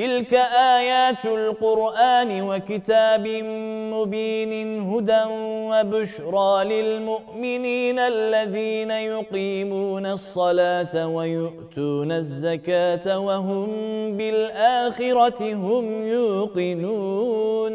تلك آيات القرآن وكتاب مبين هدى وبشرى للمؤمنين الذين يقيمون الصلاة ويؤتون الزكاة وهم بالآخرة هم يوقنون.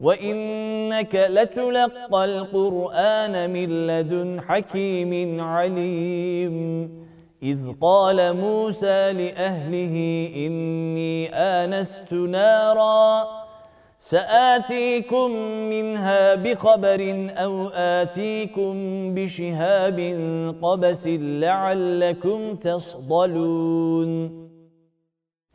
وإنك لتلقى القرآن من لدن حكيم عليم إذ قال موسى لأهله إني آنست نارا سآتيكم منها بخبر أو آتيكم بشهاب قبس لعلكم تصطلون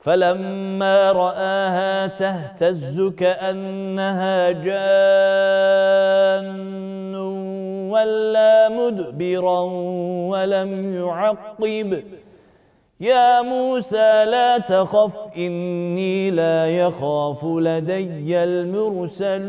فلما رآها تهتز كأنها جان ولا مدبرا ولم يعقب. يا موسى لا تخف إني لا يخاف لدي المرسلون.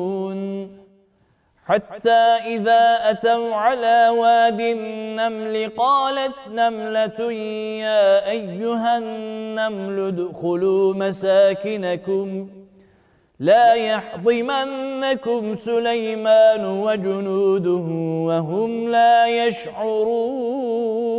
حتى إذا أتوا على واد النمل قالت نملة يا أيها النمل ادخلوا مساكنكم لا يحضمنكم سليمان وجنوده وهم لا يشعرون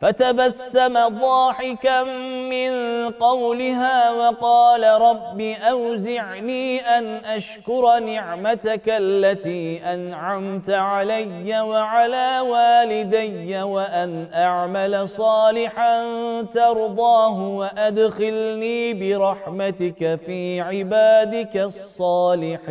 فتبسم ضاحكا من قولها وقال رب أوزعني أن أشكر نعمتك التي أنعمت علي وعلى والدي وأن أعمل صالحا ترضاه وأدخلني برحمتك في عبادك الصالحين.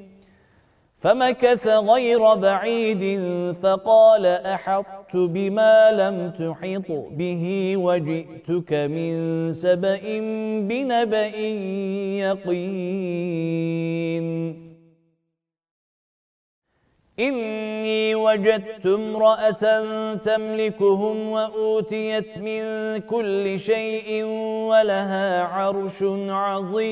فمكث غير بعيد فقال أحطت بما لم تحط به وجئتك من سبأ بنبأ يقين. إني وجدت امرأة تملكهم وأوتيت من كل شيء ولها عرش عظيم.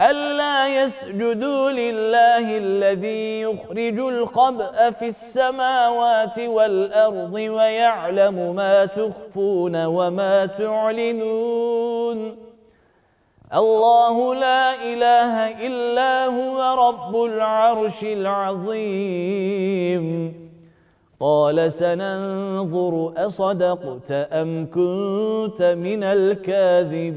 ألا يسجدوا لله الذي يخرج الخبأ في السماوات والأرض ويعلم ما تخفون وما تعلنون. الله لا إله إلا هو رب العرش العظيم. قال سننظر أصدقت أم كنت من الكاذبين.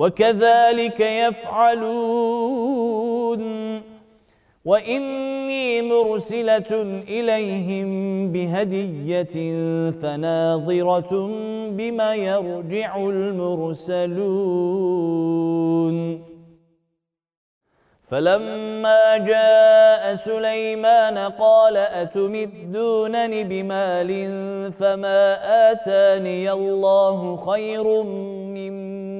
وكذلك يفعلون. وإني مرسلة إليهم بهدية فناظرة بما يرجع المرسلون. فلما جاء سليمان قال أتمدونني بمال فما آتاني الله خير مما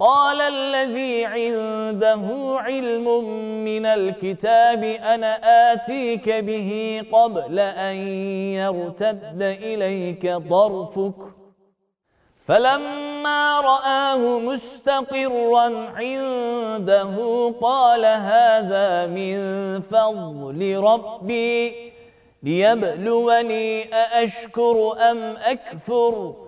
قال الذي عنده علم من الكتاب أنا آتيك به قبل أن يرتد إليك طرفك. فلما رآه مستقرا عنده قال هذا من فضل ربي ليبلوني أأشكر أم أكفر؟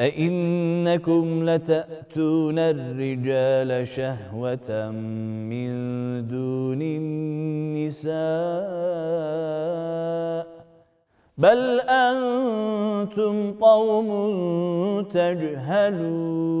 أئنكم لتأتون الرجال شهوة من دون النساء بل أنتم قوم تجهلون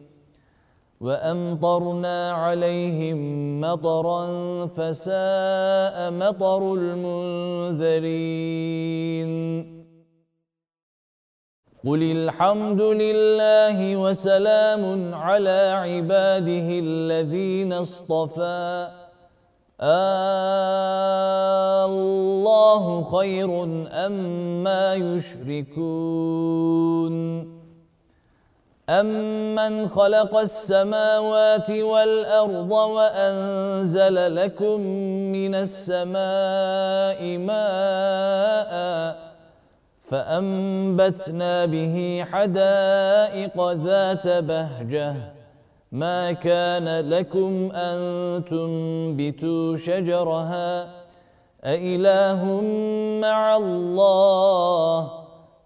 وأمطرنا عليهم مطرا فساء مطر المنذرين. قل الحمد لله وسلام على عباده الذين اصطفى. الله خير أما يشركون. أمن خلق السماوات والأرض وأنزل لكم من السماء ماء فأنبتنا به حدائق ذات بهجة. ما كان لكم أن تنبتوا شجرها؟ أإله مع الله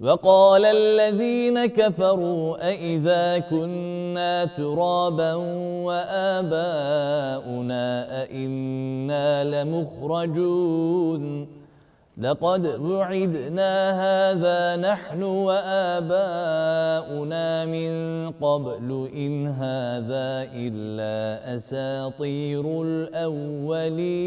وقال الذين كفروا أئذا كنا ترابا وآباؤنا أئنا لمخرجون لقد وعدنا هذا نحن وآباؤنا من قبل إن هذا إلا أساطير الأولين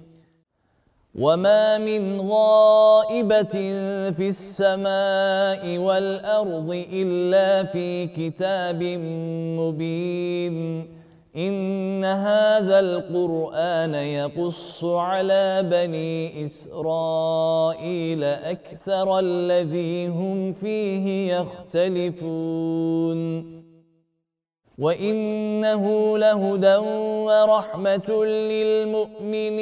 وما من غائبة في السماء والأرض إلا في كتاب مبين إن هذا القرآن يقص على بني إسرائيل أكثر الذي هم فيه يختلفون وإنه لهدى ورحمة للمؤمنين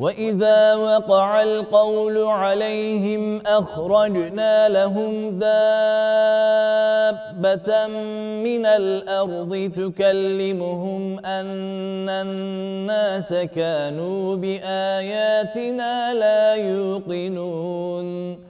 وإذا وقع القول عليهم أخرجنا لهم دابة من الأرض تكلمهم أن الناس كانوا بآياتنا لا يوقنون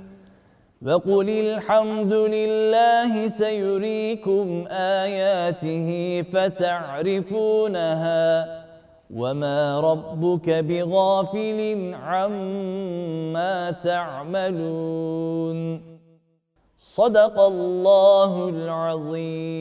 وقل الحمد لله سيريكم آياته فتعرفونها وما ربك بغافل عما تعملون. صدق الله العظيم.